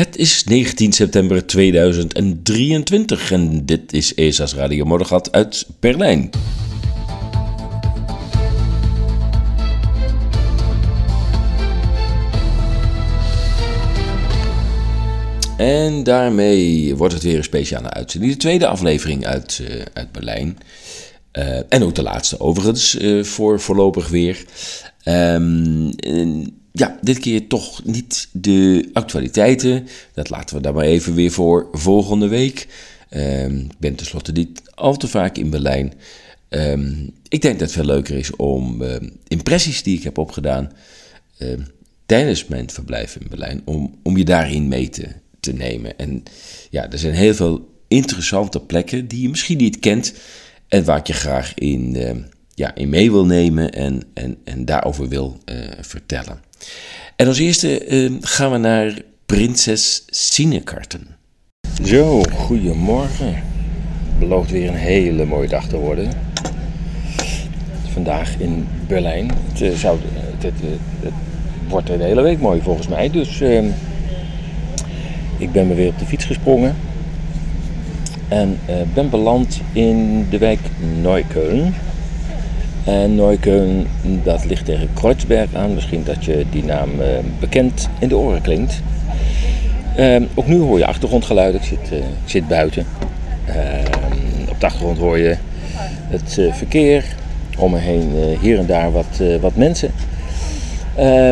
Het is 19 september 2023 en dit is ESA's Radio Moddergat uit Berlijn. En daarmee wordt het weer een speciale uitzending. De tweede aflevering uit, uh, uit Berlijn. Uh, en ook de laatste overigens, uh, voor voorlopig weer. Um, ja, dit keer toch niet de actualiteiten. Dat laten we daar maar even weer voor volgende week. Um, ik ben tenslotte niet al te vaak in Berlijn. Um, ik denk dat het veel leuker is om uh, impressies die ik heb opgedaan tijdens mijn verblijf in Berlijn, om, om je daarin mee te, nemen. En ja, er zijn heel veel interessante plekken die je misschien niet kent en waar ik je graag in, ja, in mee wil nemen en, en, en daarover wil vertellen. En als eerste uh, gaan we naar Prinses Sinekarten. Zo, goedemorgen. Belooft weer een hele mooie dag te worden. Vandaag in Berlijn. Het, uh, zou, het, het, wordt de hele week mooi volgens mij. Dus uh, ik ben me weer op de fiets gesprongen. En eh, ben beland in de wijk Neukölln. En Neukölln, dat ligt tegen Kreuzberg aan. Misschien dat je die naam uh, bekend in de oren klinkt. Uh, ook nu hoor je achtergrondgeluiden. Ik zit, uh, ik zit buiten. op de achtergrond hoor je het verkeer. Om me heen hier en daar wat, wat mensen.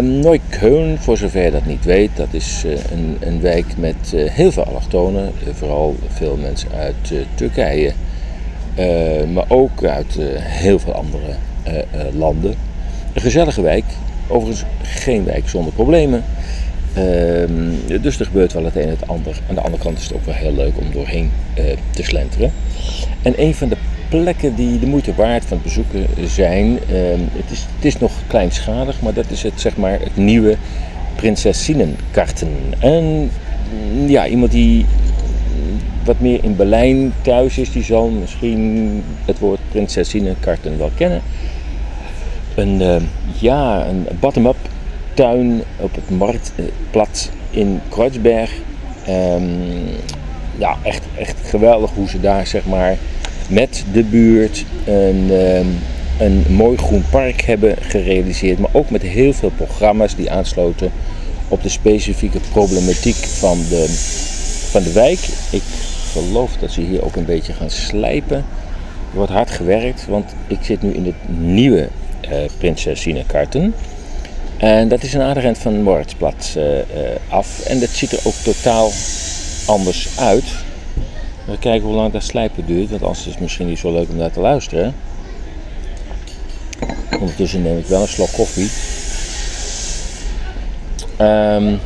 Neukölln, voor zover je dat niet weet, dat is een, een wijk met heel veel allochtonen. vooral veel mensen uit Turkije. Uh, maar ook uit uh, heel veel andere uh, landen. Een gezellige wijk, overigens geen wijk zonder problemen. Ehm, dus er gebeurt wel het een en het ander. Aan de andere kant is het ook wel heel leuk om doorheen te slenteren. En een van de plekken die de moeite waard van het bezoeken zijn, ehm, het, is, het is nog kleinschalig, maar dat is het, zeg maar, het nieuwe Prinsessinnenkarten. En ja, iemand die wat meer in Berlijn thuis is, die zal misschien het woord prinsessinnenkarten wel kennen. Een, uh, ja, een bottom-up tuin op het marktplat in Kreuzberg. Um, ja, echt, echt geweldig hoe ze daar zeg maar met de buurt een, um, een mooi groen park hebben gerealiseerd. Maar ook met heel veel programma's die aansloten op de specifieke problematiek van de, van de wijk. Ik geloof dat ze hier ook een beetje gaan slijpen. Er wordt hard gewerkt, want ik zit nu in het nieuwe uh, Prinses Sinekarten. En dat is een aardig eind van Moritsplat uh, uh, af. En dat ziet er ook totaal anders uit. We kijken hoe lang dat slijpen duurt, want anders is het misschien niet zo leuk om naar te luisteren. Ondertussen neem ik wel een slok koffie. Um,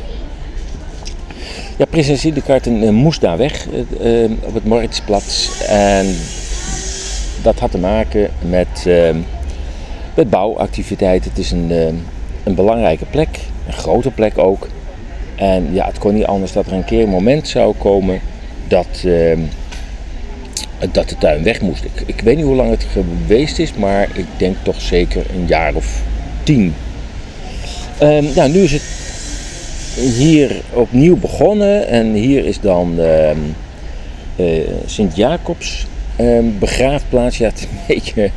ja, Prinses Karten uh, moest daar weg uh, op het Moritzplatz. En dat had te maken met, uh, met bouwactiviteiten. Het is een, een belangrijke plek, een grote plek ook. En ja, het kon niet anders dat er een keer een moment zou komen dat, dat de tuin weg moest. Ik, ik weet niet hoe lang het geweest is, maar ik denk toch zeker een jaar of tien. Um, nou, nu is het hier opnieuw begonnen en hier is dan uh, uh, Sint-Jacobs uh, begraafplaats. Ja, het is een beetje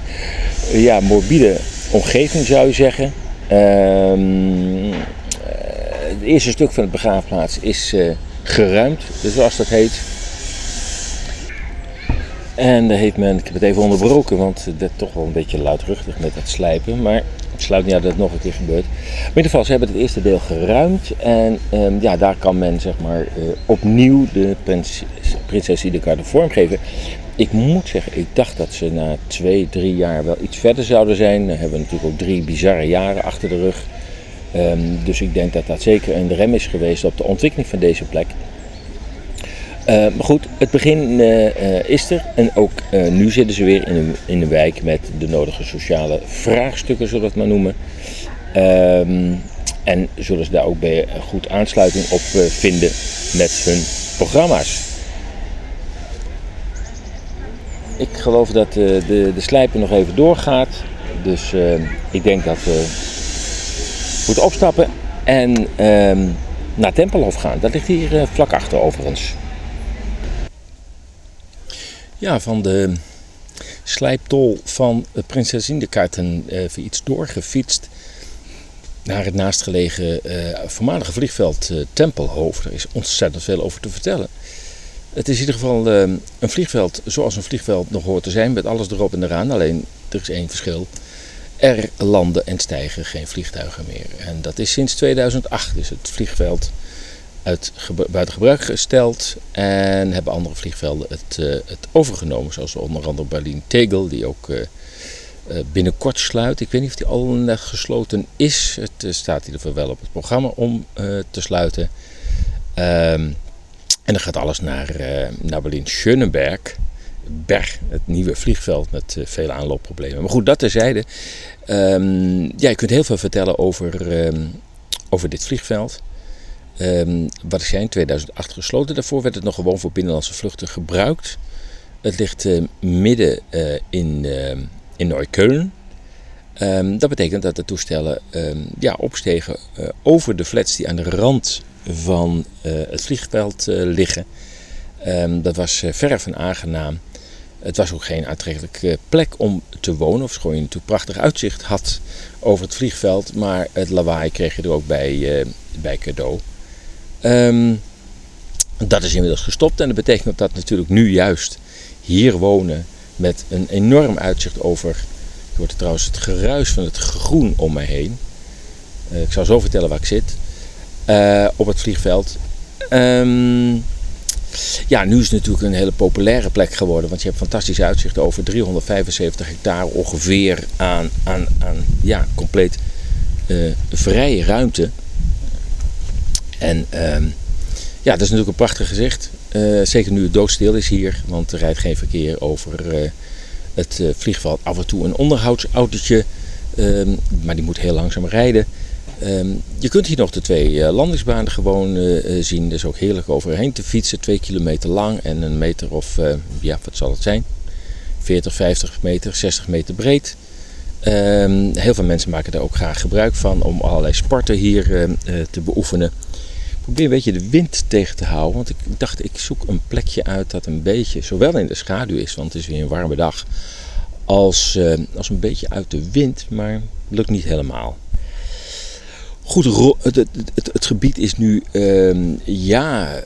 ja, morbide omgeving zou je zeggen. Ehm, het eerste stuk van de begraafplaats is eh, geruimd, dus zoals dat heet. En daar heeft men, ik heb het even onderbroken, want het werd toch wel een beetje luidruchtig met het slijpen. Maar het sluit niet dat het nog een keer gebeurt. In ieder geval, ze hebben het eerste deel geruimd. En um, ja, daar kan men zeg maar uh, opnieuw de prins, prinses Idekar vormgeven. Ik moet zeggen, ik dacht dat ze na twee, drie jaar wel iets verder zouden zijn. Dan hebben we natuurlijk ook drie bizarre jaren achter de rug. Um, dus ik denk dat dat zeker een rem is geweest op de ontwikkeling van deze plek. Uh, maar goed, het begin uh, uh, is er en ook nu zitten ze weer in een, in wijk met de nodige sociale vraagstukken, zullen we het maar noemen. Um, en zullen ze daar ook bij goed aansluiting op vinden met hun programma's. Ik geloof dat de, de slijpen nog even doorgaat. Dus ik denk dat we moeten opstappen en um, naar Tempelhof gaan. Dat ligt hier vlak achter overigens. Ja, van de slijptol van Prinses Indekaarten even iets doorgefietst naar het naastgelegen uh, voormalige vliegveld uh, Tempelhoofd. Er is ontzettend veel over te vertellen. Het is in ieder geval een vliegveld zoals een vliegveld nog hoort te zijn, met alles erop en eraan. Alleen er is één verschil. Er landen en stijgen geen vliegtuigen meer. En dat is sinds 2008 is het vliegveld uit buiten gebruik gesteld en hebben andere vliegvelden het, het overgenomen. Zoals onder andere Berlin-Tegel, die ook eh, binnenkort sluit. Ik weet niet of die al gesloten is. Het staat in ieder geval wel op het programma om te sluiten. Um, en dan gaat alles naar, naar Berlin-Schöneberg. Berg, het nieuwe vliegveld met vele aanloopproblemen. Maar goed, dat terzijde. Um, ja, je kunt heel veel vertellen over, um, over dit vliegveld. Wat ik in 2008 gesloten. Daarvoor werd het nog gewoon voor binnenlandse vluchten gebruikt. Het ligt midden in in Neukölln. Um, dat betekent dat de toestellen um, ja, opstegen uh, over de flats die aan de rand van uh, het vliegveld uh, liggen. Um, dat was verre van aangenaam. Het was ook geen aantrekkelijke plek om te wonen, of schoon je natuurlijk prachtig uitzicht had over het vliegveld, maar het lawaai kreeg je er ook bij, bij cadeau. Dat is inmiddels gestopt en dat betekent dat natuurlijk nu juist hier wonen met een enorm uitzicht over. Je hoort trouwens het geruis van het groen om mij heen. Uh, ik zal zo vertellen waar ik zit. Uh, op het vliegveld. Um, ja, nu is het natuurlijk een hele populaire plek geworden. Want je hebt fantastisch uitzicht over 375 hectare ongeveer aan, aan, aan ja, compleet uh, vrije ruimte. En um, ja, dat is natuurlijk een prachtig gezicht. Uh, zeker nu het doodstil is hier, want er rijdt geen verkeer over uh, het uh, vliegveld. Af en toe een onderhoudsautootje, um, maar die moet heel langzaam rijden. Um, je kunt hier nog de twee landingsbanen gewoon zien. Dat is ook heerlijk overheen te fietsen. Twee kilometer lang en een meter of, ja, wat zal het zijn? 40, 50 meter, 60 meter breed. Um, heel veel mensen maken daar ook graag gebruik van om allerlei sporten hier te beoefenen probeer een beetje de wind tegen te houden. Want ik dacht, ik zoek een plekje uit dat een beetje, zowel in de schaduw is, want het is weer een warme dag, als, uh, als een beetje uit de wind, maar lukt niet helemaal. Goed, het, het, het, gebied is nu uh, ja,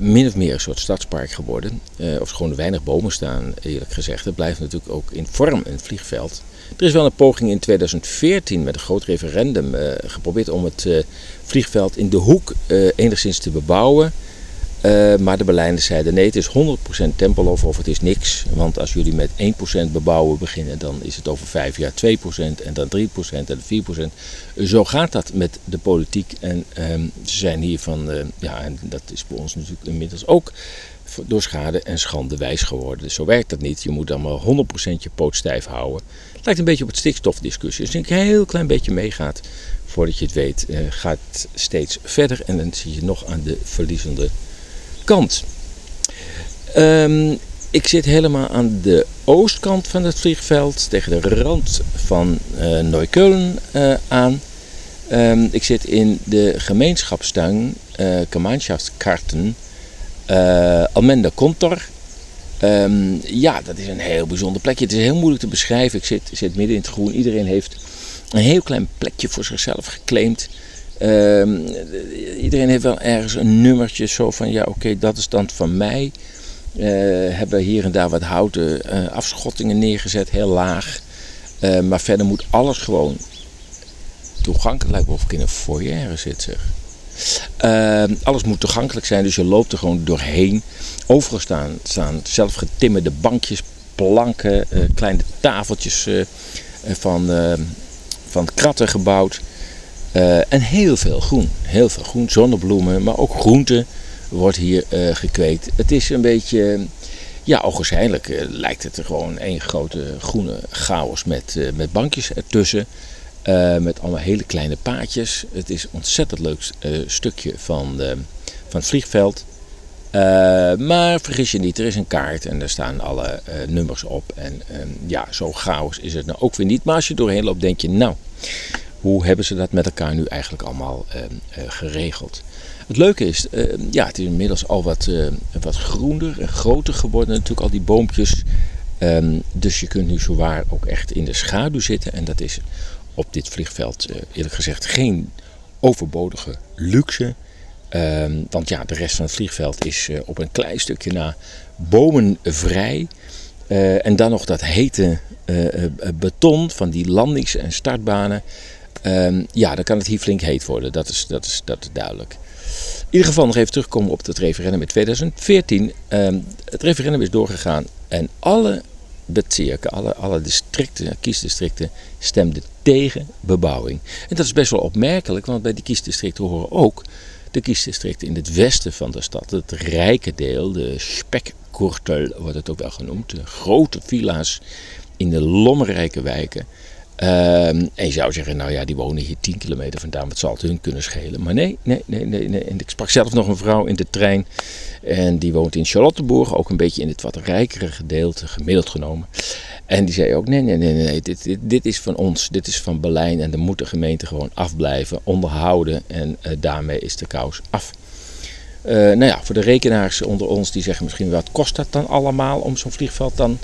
min of meer een soort stadspark geworden. Uh, of gewoon weinig bomen staan, eerlijk gezegd. Het blijft natuurlijk ook in vorm een vliegveld. Er is wel een poging in 2014 met een groot referendum uh, geprobeerd om het uh, vliegveld in de hoek uh, enigszins te bebouwen. maar de Berlijners zeiden nee, het is 100% Tempelhof of het is niks. Want als jullie met 1% bebouwen beginnen, dan is het over 5 jaar 2% en dan 3% en 4%. Zo gaat dat met de politiek. En ehm, ze zijn hier van, ja, en dat is bij ons natuurlijk inmiddels ook door schade en schande wijs geworden. Dus zo werkt dat niet. Je moet dan maar 100% je poot stijf houden. Lijkt een beetje op het stikstofdiscussie. Als je een heel klein beetje meegaat, voordat je het weet, uh, gaat het steeds verder en dan zie je nog aan de verliezende kant. Um, ik zit helemaal aan de oostkant van het vliegveld, tegen de rand van uh, aan. Um, ik zit in de gemeenschapstuin uh, Gemeinschaftskarten uh, Almenda Contor. Um, ja, dat is een heel bijzonder plekje. Het is heel moeilijk te beschrijven. Ik zit, zit midden in het groen. Iedereen heeft een heel klein plekje voor zichzelf geclaimd. Um, iedereen heeft wel ergens een nummertje zo van ja, oké, dat is dan van mij. Uh, hebben hier en daar wat houten uh, afschottingen neergezet, heel laag. Uh, maar verder moet alles gewoon toegankelijk lijken of ik in een foyer zit zeg. Uh, alles moet toegankelijk zijn, dus je loopt er gewoon doorheen. Overal staan, staan zelfgetimmerde bankjes, planken, uh, kleine tafeltjes uh, van, van kratten gebouwd. en heel veel groen. Heel veel groen, zonnebloemen, maar ook groenten wordt hier gekweekt. Het is een beetje, ja, ogenschijnlijk lijkt het er gewoon één grote groene chaos met, met bankjes ertussen. Uh, met allemaal hele kleine paadjes. Het is een ontzettend leuk uh, stukje van, uh, van het vliegveld. maar vergis je niet, er is een kaart en daar staan alle nummers op. En ehm, ja, zo chaos is het nou ook weer niet. Maar als je doorheen loopt, denk je, nou, hoe hebben ze dat met elkaar nu eigenlijk allemaal geregeld. Het leuke is, ja, het is inmiddels al wat, wat groener en groter geworden. Natuurlijk al die boompjes. Ehm, dus je kunt nu zowaar ook echt in de schaduw zitten. En dat is op dit vliegveld eerlijk gezegd geen overbodige luxe. Ehm, want ja, de rest van het vliegveld is uh, op een klein stukje na bomenvrij. Uh, en dan nog dat hete beton van die landings- en startbanen. Um, ja, dan kan het hier flink heet worden. Dat is, dat, is, dat duidelijk. In ieder geval nog even terugkomen op het referendum in 2014. Um, ehm, het referendum is doorgegaan en alle alle, alle districten, kiesdistricten, stemden tegen bebouwing. En dat is best wel opmerkelijk, want bij die kiesdistricten horen ook de kiesdistricten in het westen van de stad. Het rijke deel, de spekkortel wordt het ook wel genoemd. De grote villa's in de lommerrijke wijken. Ehm, en je zou zeggen, nou ja, die wonen hier 10 kilometer vandaan, wat zal het hun kunnen schelen? Maar nee, nee, nee, nee. nee. En ik sprak zelf nog een vrouw in de trein en die woont in Charlottenburg, ook een beetje in het wat rijkere gedeelte, gemiddeld genomen. En die zei ook, nee, nee, nee, nee, dit, dit, dit is van ons, dit is van Berlijn en dan moet de gemeente gewoon afblijven, onderhouden en uh, daarmee is de kous af. Uh, nou ja, voor de rekenaars onder ons die zeggen misschien wat kost dat dan allemaal om zo'n vliegveld dan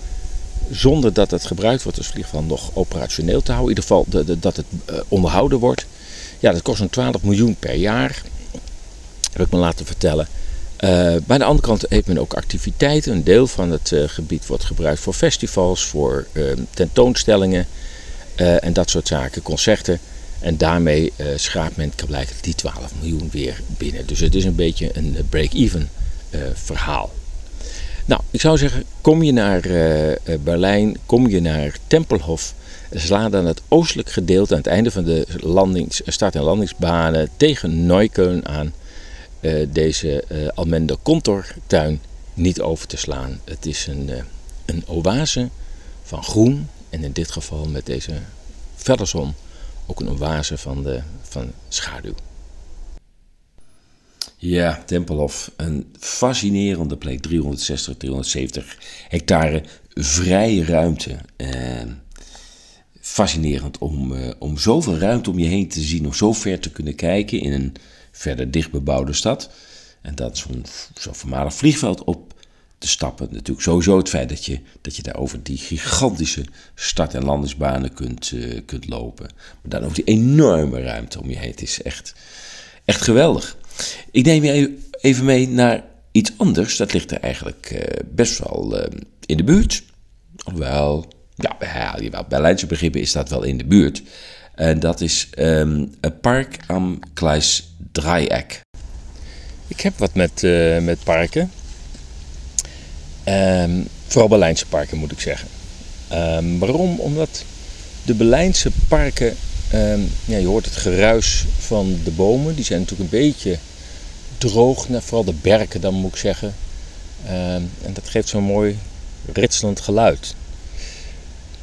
zonder dat het gebruikt wordt als vliegveld nog operationeel te houden. In ieder geval de, dat het uh, onderhouden wordt. Ja, dat kost zo'n 12 miljoen per jaar. Heb ik me laten vertellen. Uh, bij de andere kant heeft men ook activiteiten. Een deel van het uh, gebied wordt gebruikt voor festivals, voor uh, tentoonstellingen en dat soort zaken, concerten. En daarmee schaapt men blijkbaar die 12 miljoen weer binnen. Dus het is een beetje een break-even verhaal. Nou, ik zou zeggen, kom je naar Berlijn, kom je naar Tempelhof, sla dan het oostelijk gedeelte aan het einde van de landings, start- en landingsbanen tegen Neukölln aan. Deze uh, Almende Contortuin niet over te slaan. Het is een, een oase van groen en in dit geval met deze zon ook een oase van, de, van schaduw. Ja, Tempelhof, een fascinerende plek, 360, 370 hectare vrije ruimte. fascinerend om, om zoveel ruimte om je heen te zien, om zo ver te kunnen kijken in een verder dichtbebouwde stad. En dat zo'n zo voormalig vliegveld op te stappen. Natuurlijk sowieso het feit dat je, dat je daar over die gigantische start- en landingsbanen kunt, uh, kunt lopen. Maar dan ook die enorme ruimte om je heen. Het is echt, echt geweldig. Ik neem je even mee naar iets anders. Dat ligt er eigenlijk uh, best wel uh, in de buurt. Alhoewel, ja, bij Berlijnse begrippen is dat wel in de buurt. En dat is um, een park am Kleis Dreieck. Ik heb wat met, uh, met parken. Um, vooral Berlijnse parken moet ik zeggen. Um, waarom? Omdat de Berlijnse parken, ja, je hoort het geruis van de bomen. Die zijn natuurlijk een beetje droog, nou, vooral de berken dan moet ik zeggen. en dat geeft zo'n mooi ritselend geluid.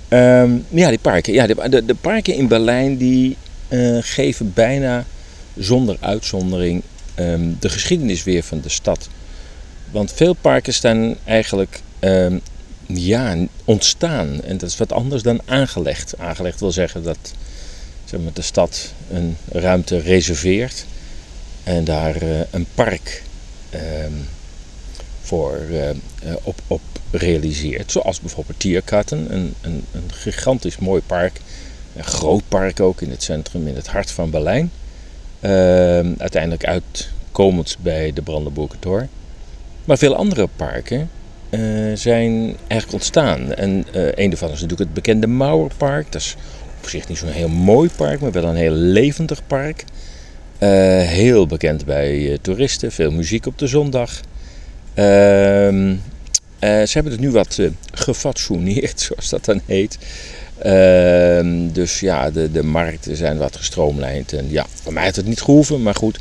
Um, ja, die parken. Ja, de, de, de parken in Berlijn die uh, geven bijna zonder uitzondering de geschiedenis weer van de stad. Want veel parken staan eigenlijk ja, ontstaan. En dat is wat anders dan aangelegd. Aangelegd wil zeggen dat maar, de stad een ruimte reserveert en daar uh, een park voor uh, op, op realiseert. Zoals bijvoorbeeld Tierkatten, een, een, een, gigantisch mooi park. Een groot park ook in het centrum, in het hart van Berlijn. Uh, uiteindelijk uitkomend bij de Brandenburger Tor. Maar veel andere parken zijn eigenlijk ontstaan. En een daarvan is natuurlijk het bekende Mauerpark. Dat is op zich niet zo'n heel mooi park, maar wel een heel levendig park. heel bekend bij toeristen, veel muziek op de zondag. Ehm, uh, ze hebben het nu wat gefatsoeneerd, zoals dat dan heet. Uh, dus ja, de, de markten zijn wat gestroomlijnd. En ja, voor mij had het niet gehoeven, maar goed.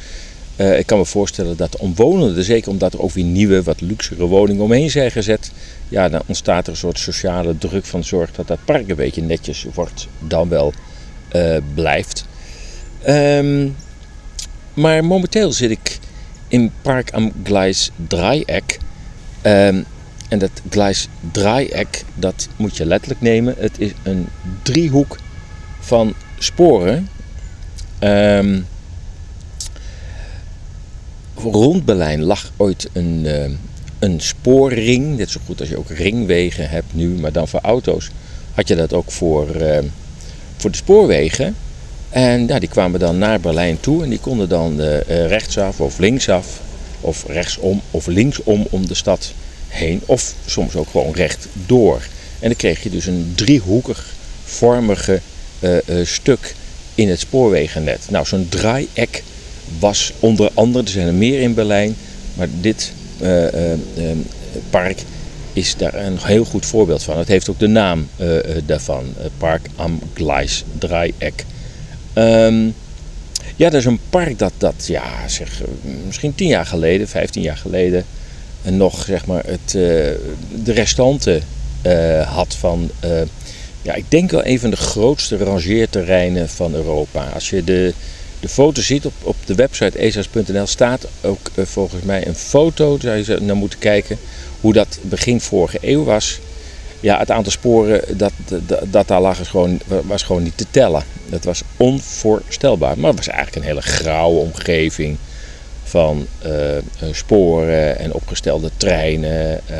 Ik kan me voorstellen dat de omwonenden, zeker omdat er ook weer nieuwe, wat luxere woningen omheen zijn gezet. Ja, dan ontstaat er een soort sociale druk van zorg dat dat park een beetje netjes wordt, dan wel blijft. Um, maar momenteel zit ik in Park am Gleis Dreieck. Um, en dat Gleis Dreieck, dat moet je letterlijk nemen. Het is een driehoek van sporen. Ehm, rond Berlijn lag ooit een, een spoorring. Net zo goed als je ook ringwegen hebt nu, maar dan voor auto's. Had je dat ook voor, uh, voor de spoorwegen. En ja, die kwamen dan naar Berlijn toe en die konden dan uh, rechtsaf of linksaf. Of rechtsom of linksom om de stad heen. Of soms ook gewoon recht door. En dan kreeg je dus een driehoekig vormige stuk in het spoorwegennet. Nou, zo'n draaiek was onder andere, er zijn er meer in Berlijn, maar dit park is daar een heel goed voorbeeld van. Het heeft ook de naam daarvan, Park am Gleis, Dreieck. Um, ja, dat is een park dat, dat ja, misschien tien jaar geleden, 15 jaar geleden, nog zeg maar het, de restanten had van ja, ik denk wel een van de grootste rangeerterreinen van Europa. Als je de, de foto ziet op, op de website esas.nl staat ook uh, volgens mij een foto. Daar zou je naar moeten kijken hoe dat begin vorige eeuw was. Ja, het aantal sporen dat, dat, daar lag is gewoon, was gewoon niet te tellen. Dat was onvoorstelbaar. Maar het was eigenlijk een hele grauwe omgeving van uh, sporen en opgestelde treinen. Uh,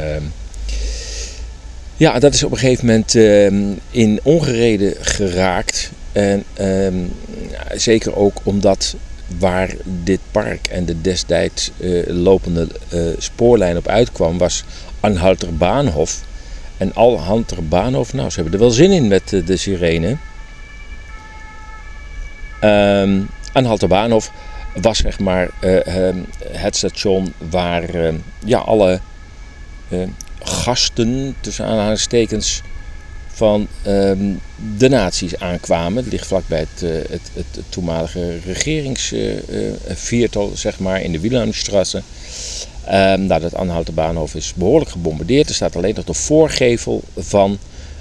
ja, dat is op een gegeven moment uh, in ongereden geraakt. En uh, zeker ook omdat waar dit park en de destijds uh, lopende uh, spoorlijn op uitkwam, was Anhalter Bahnhof. En Anhalter Bahnhof, nou, ze hebben er wel zin in met de sirene. Um, Anhalter Bahnhof was zeg maar ehm, het station waar ja, alle gasten, tussen aanhalingstekens, van um, de nazi's aankwamen. Het ligt vlakbij het, uh, het, het, toenmalige regeringsviertel, uh, zeg maar, in de Wilhelmstrasse. Um, dat Anhouten Bahnhof is behoorlijk gebombardeerd. Er staat alleen nog de voorgevel van.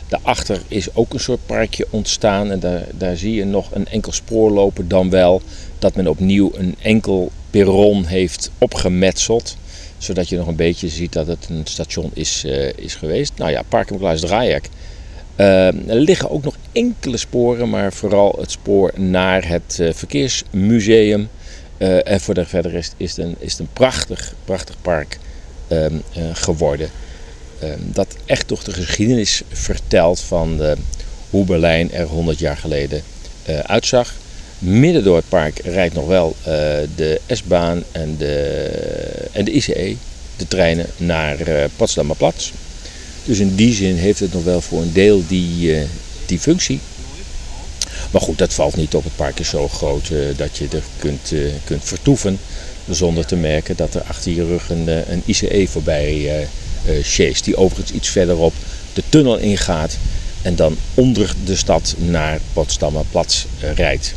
Daarachter is ook een soort parkje ontstaan. En daar, daar zie je nog een enkel spoor lopen. Dan wel dat men opnieuw een enkel perron heeft opgemetseld zodat je nog een beetje ziet dat het een station is, is geweest. Nou ja, Park Dreieck. Uh, er liggen ook nog enkele sporen, maar vooral het spoor naar het uh, verkeersmuseum. en voor de verder is, is, het een, is een prachtig, prachtig park um, geworden. Um, dat echt toch de geschiedenis vertelt van hoe Berlijn er 100 jaar geleden uitzag. Midden door het park rijdt nog wel de S-baan en de, en de ICE, de treinen naar uh. Dus in die zin heeft het nog wel voor een deel die, uh, die functie. Maar goed, dat valt niet op. Het park is zo groot dat je er kunt, kunt vertoeven. Zonder te merken dat er achter je rug een, ICE voorbij sjeest. Die overigens iets verderop de tunnel ingaat. En dan onder de stad naar Potsdamer Platz rijdt.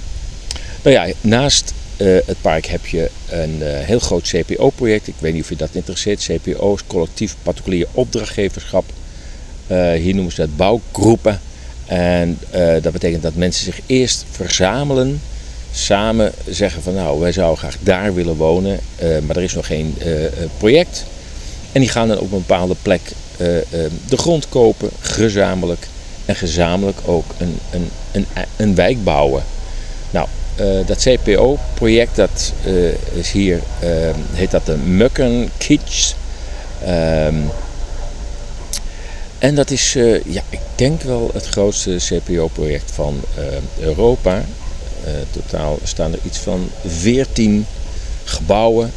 Nou ja, naast uh, het park heb je een uh, heel groot CPO-project. Ik weet niet of je dat interesseert. CPO is collectief particulier opdrachtgeverschap. Uh, hier noemen ze dat bouwgroepen. En dat betekent dat mensen zich eerst verzamelen. Samen zeggen van nou, wij zouden graag daar willen wonen. maar er is nog geen project. En die gaan dan op een bepaalde plek de grond kopen, gezamenlijk. En gezamenlijk ook een, een, een, een wijk bouwen. Uh, dat CPO-project, dat uh, is hier, uh, heet dat de Mukkenkitsch. Um, en dat is, ja, ik denk wel het grootste CPO-project van Europa. totaal staan er iets van 14 gebouwen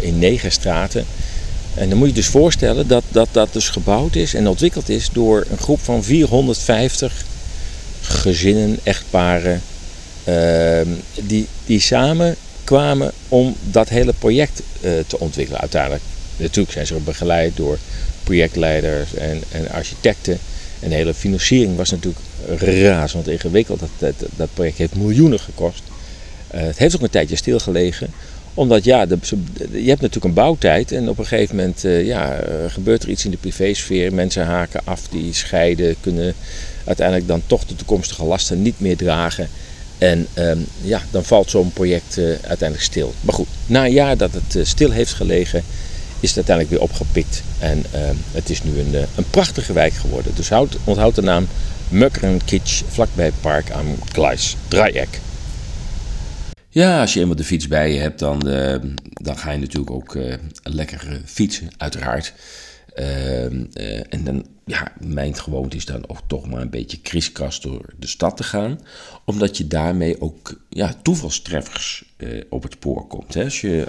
in negen straten. En dan moet je dus voorstellen dat, dat dat dus gebouwd is en ontwikkeld is door een groep van 450 gezinnen, echtparen, Ehm, die, die samen kwamen om dat hele project uh, te ontwikkelen uiteindelijk. Natuurlijk zijn ze begeleid door projectleiders en, en architecten. En de hele financiering was natuurlijk razend ingewikkeld. Dat, dat, dat project heeft miljoenen gekost. Uh, het heeft ook een tijdje stilgelegen omdat ja, je hebt natuurlijk een bouwtijd en op een gegeven moment uh, ja, gebeurt er iets in de privésfeer. Mensen haken af, die scheiden, kunnen uiteindelijk dan toch de toekomstige lasten niet meer dragen. En um, ja, dan valt zo'n project uh, uiteindelijk stil. Maar goed, na een jaar dat het uh, stil heeft gelegen, is het uiteindelijk weer opgepikt. En uh, het is nu een, uh, een prachtige wijk geworden. Dus houd, onthoud de naam Möckrenkitsch, vlakbij park aan Gleis Dreieck. Ja, als je eenmaal de fiets bij je hebt, dan, uh, dan ga je natuurlijk ook lekker fietsen, uiteraard. Ehm, en dan, ja, mijn gewoonte is dan ook toch maar een beetje kriskras door de stad te gaan. Omdat je daarmee ook ja, toevalstreffers op het spoor komt. Hè? Als je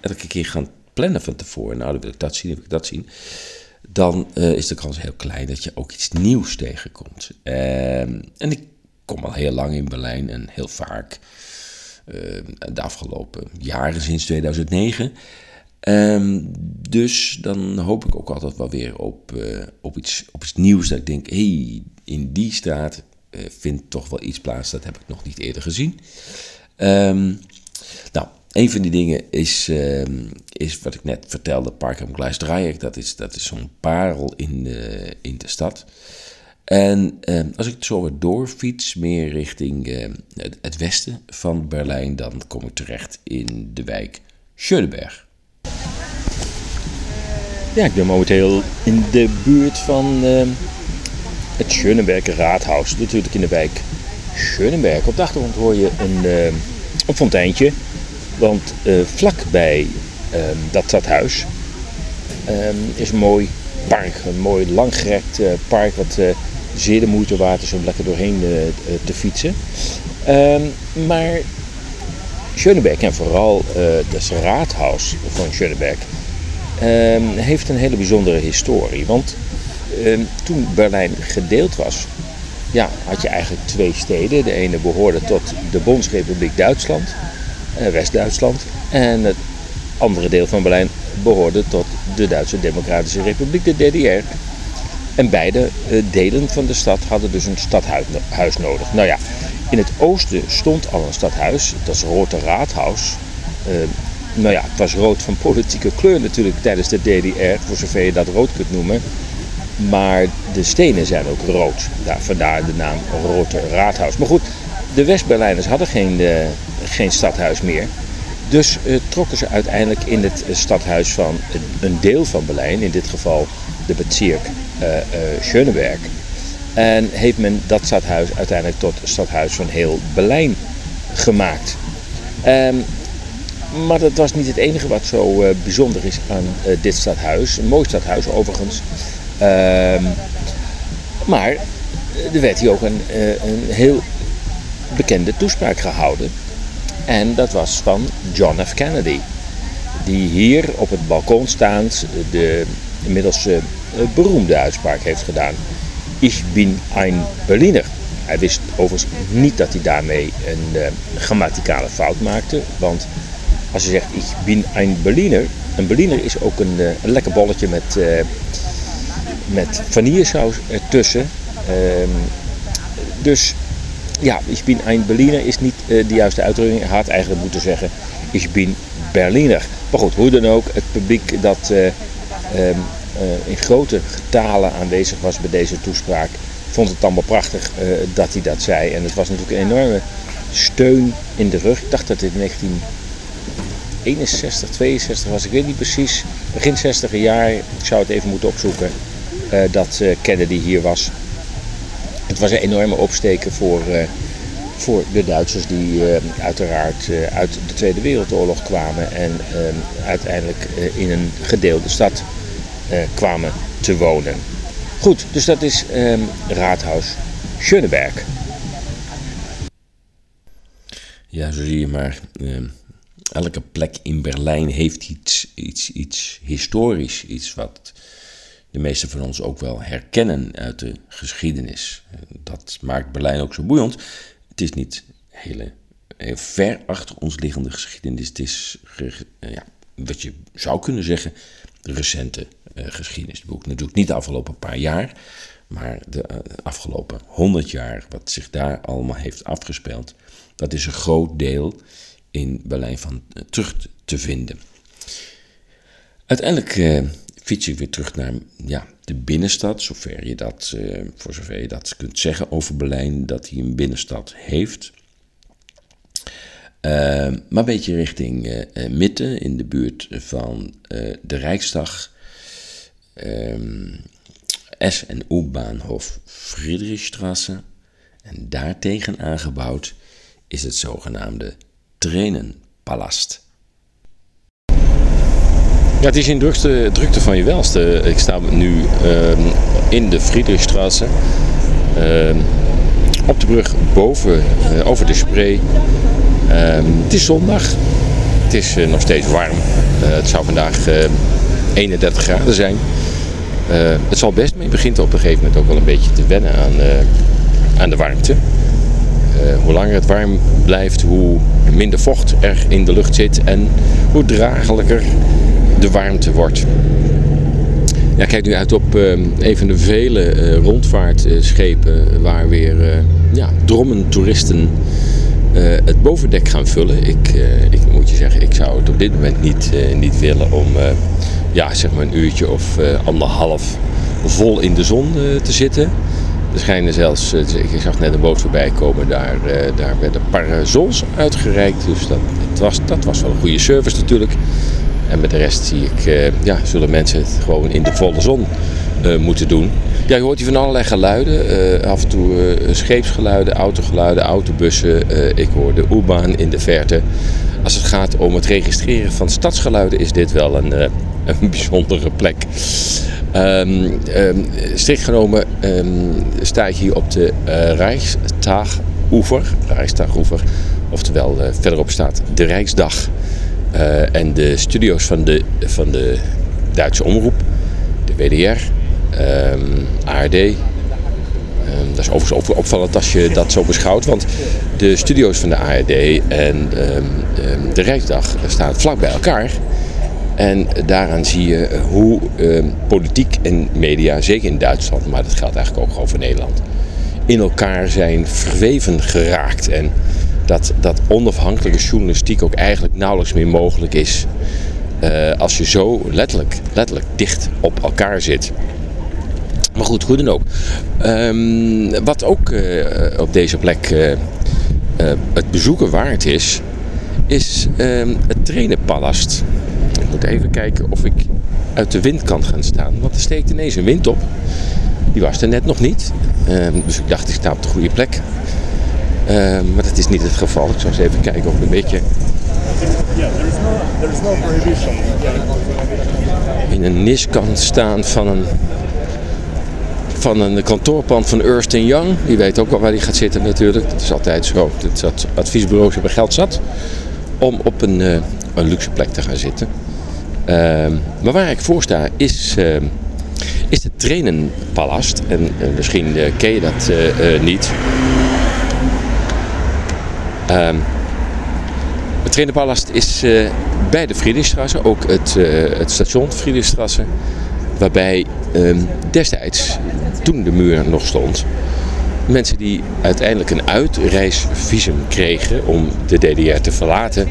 elke keer gaat plannen van tevoren, nou dan wil ik dat zien, dan wil ik dat zien dan uh, is de kans heel klein dat je ook iets nieuws tegenkomt. Ehm, en ik kom al heel lang in Berlijn en heel vaak uh, de afgelopen jaren sinds 2009. Um, dus dan hoop ik ook altijd wel weer op, uh, op, iets, op iets nieuws. Dat ik denk, hey, in die straat vindt toch wel iets plaats. Dat heb ik nog niet eerder gezien. Um, nou, een van die dingen is, uh, is wat ik net vertelde, Park am. Dat is, dat is zo'n parel in de, in de stad. En als ik zo weer doorfiets, meer richting uh, het westen van Berlijn, dan kom ik terecht in de wijk Schöneberg. Ja, ik ben momenteel in de buurt van ehm, het Schöneberger Raadhuis, natuurlijk in de wijk Schöneberg. Op de achtergrond hoor je een, ehm, een fonteintje. Want uh, vlakbij uh, dat stadhuis is een mooi park. Een mooi langgerekt uh, park wat uh, zeer de moeite waard is om lekker doorheen te fietsen. Maar Schöneberg en vooral het raadhuis van Schöneberg um, heeft een hele bijzondere historie. Want toen Berlijn gedeeld was, ja, had je eigenlijk twee steden. De ene behoorde tot de Bondsrepubliek Duitsland eh, West-Duitsland. En het andere deel van Berlijn behoorde tot de Duitse Democratische Republiek, de DDR. En beide eh, delen van de stad hadden dus een stadhuis nodig. Nou ja, in het oosten stond al een stadhuis, dat is Rote Raadhuis. Uh, nou ja, het was rood van politieke kleur natuurlijk tijdens de DDR, voor zover je dat rood kunt noemen. Maar de stenen zijn ook rood. Daar, vandaar de naam Rote Raadhuis. Maar goed, de West-Berlijners hadden geen, uh, geen stadhuis meer. Dus uh, trokken ze uiteindelijk in het stadhuis van een deel van Berlijn, in dit geval de Bezirk Schöneberg. En heeft men dat stadhuis uiteindelijk tot stadhuis van heel Berlijn gemaakt. Um, maar dat was niet het enige wat zo bijzonder is aan dit stadhuis. Een mooi stadhuis overigens. Um, maar er werd hier ook een, een heel bekende toespraak gehouden. En dat was van John F. Kennedy. Die hier op het balkon staand de inmiddels beroemde uitspraak heeft gedaan. Ich bin ein Berliner. Hij wist overigens niet dat hij daarmee een uh, grammaticale fout maakte. Want als je zegt ich bin ein Berliner. Een Berliner is ook een, een lekker bolletje met, uh, met vanillesaus ertussen. Ehm, dus ja, ich bin ein Berliner is niet de juiste uitdrukking. Hij had eigenlijk moeten zeggen, ich bin Berliner. Maar goed, hoe dan ook, het publiek dat uh, in grote getalen aanwezig was bij deze toespraak, vond het allemaal prachtig dat hij dat zei. En het was natuurlijk een enorme steun in de rug. Ik dacht dat dit 1961, 62 was, ik weet niet precies. Begin 60 jaar, ik zou het even moeten opzoeken, dat Kennedy hier was. Het was een enorme opsteken voor, uh, voor de Duitsers die uiteraard uit de Tweede Wereldoorlog kwamen en uiteindelijk in een gedeelde stad kwamen te wonen. Goed, dus dat is um, Raadhuis Schöneberg. Ja, zo zie je maar. Ehm, elke plek in Berlijn heeft iets, iets, iets historisch, iets wat de meeste van ons ook wel herkennen uit de geschiedenis. Dat maakt Berlijn ook zo boeiend. Het is niet hele, heel ver achter ons liggende geschiedenis. Het is, ja, wat je zou kunnen zeggen, recente uh, geschiedenis. boek natuurlijk niet de afgelopen paar jaar, maar de uh, afgelopen honderd jaar, wat zich daar allemaal heeft afgespeeld. Dat is een groot deel in Berlijn van uh, terug te vinden. Uiteindelijk fiets ik weer terug naar ja, de binnenstad, zover je dat, uh, voor zover je dat kunt zeggen over Berlijn, dat hij een binnenstad heeft. Maar een beetje richting uh, midden, in de buurt van de Rijksdag, um, S- en U-baanhof Friedrichstrasse. En daartegen aangebouwd is het zogenaamde Tränenpalast. Ja, het is in drukte, drukte van je welste. Ik sta nu ehm, in de Friedrichstraße. Ehm, op de brug boven, eh, over de Spree. Het is zondag. Het is eh, nog steeds warm. Eh, het zou vandaag 31 graden zijn. het zal best, je begint op een gegeven moment ook wel een beetje te wennen aan, aan de warmte. hoe langer het warm blijft, hoe minder vocht er in de lucht zit en hoe dragelijker de warmte wordt. Ja, kijk nu uit op uh, een van de vele rondvaartschepen waar weer ja, drommen toeristen het bovendek gaan vullen. Ik, ik moet je zeggen, ik zou het op dit moment niet, niet willen om ja, zeg maar een uurtje of anderhalf vol in de zon te zitten. Er schijnen zelfs, ik zag net een boot voorbij komen, daar, daar werden parasols uitgereikt. Dus dat, dat, was, dat was wel een goede service natuurlijk. En met de rest zie ik, uh, ja, zullen mensen het gewoon in de volle zon uh, moeten doen. Ja, je hoort hier van allerlei geluiden. Uh, af en toe scheepsgeluiden, autogeluiden, autobussen. ik hoor de U-baan in de verte. Als het gaat om het registreren van stadsgeluiden is dit wel een, een bijzondere plek. Um, um, strikt genomen um, sta ik hier op de Rijkstagoever. Rijkstagoever. Oftewel, verderop staat de Rijksdag. Uh, en de studio's van de, van de Duitse omroep, de WDR, ARD. Dat is overigens opvallend als je dat zo beschouwt, want de studio's van de ARD en de Rijksdag staan vlak bij elkaar. En daaraan zie je hoe politiek en media, zeker in Duitsland, maar dat geldt eigenlijk ook over Nederland, in elkaar zijn verweven geraakt. En dat, dat onafhankelijke journalistiek ook eigenlijk nauwelijks meer mogelijk is. Uh, als je zo letterlijk, letterlijk dicht op elkaar zit. Maar goed, hoe dan ook. Um, wat ook uh, op deze plek uh, het bezoeken waard is, is um, het Trainenpalast. Moet even kijken of ik uit de wind kan gaan staan. Want er steekt ineens een wind op. Die was er net nog niet. Um, dus ik dacht, ik sta op de goede plek. Uh, maar dat is niet het geval. Ik zal eens even kijken of ik een beetje in een nis kan staan van een, van een kantoorpand van Ernst Young. Die weet ook wel waar die gaat zitten natuurlijk. Dat is altijd zo. Dat adviesbureaus hebben geld zat om op een, uh, een luxe plek te gaan zitten. Uh, maar waar ik voor sta is, uh, is de Trainenpalast. En misschien eh, ken je dat niet. Um, het Trainerpalast is bij de Friedrichstraße, ook het, het station Friedrichstraße, waarbij destijds, toen de muur nog stond, mensen die uiteindelijk een uitreisvisum kregen om de DDR te verlaten,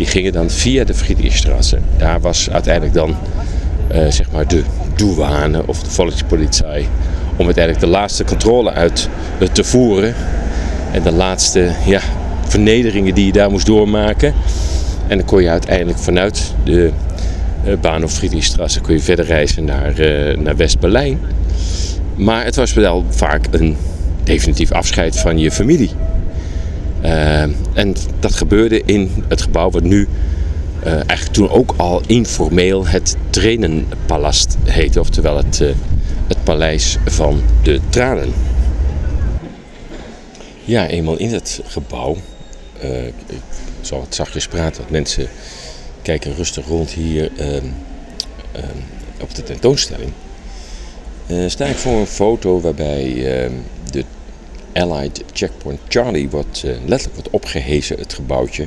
die gingen dan via de Friedrichstraße. Daar was uiteindelijk dan uh, zeg maar de douane of de volkspolitie om uiteindelijk de laatste controle uit te voeren en de laatste ja, vernederingen die je daar moest doormaken. En dan kon je uiteindelijk vanuit de uh, Bahnhof Friedrichstraße kon je verder reizen naar, naar West-Berlijn. Maar het was wel vaak een definitief afscheid van je familie. Uh, en dat gebeurde in het gebouw wat nu uh, eigenlijk toen ook al informeel het Trainenpalast heette. Oftewel het, uh, het paleis van de tranen. Ja, eenmaal in het gebouw ik zal het zachtjes praten, want mensen kijken rustig rond hier uh, uh, op de tentoonstelling. Sta ik voor een foto waarbij ehm, Allied Checkpoint Charlie wordt, eh, letterlijk wordt opgehezen, het gebouwtje.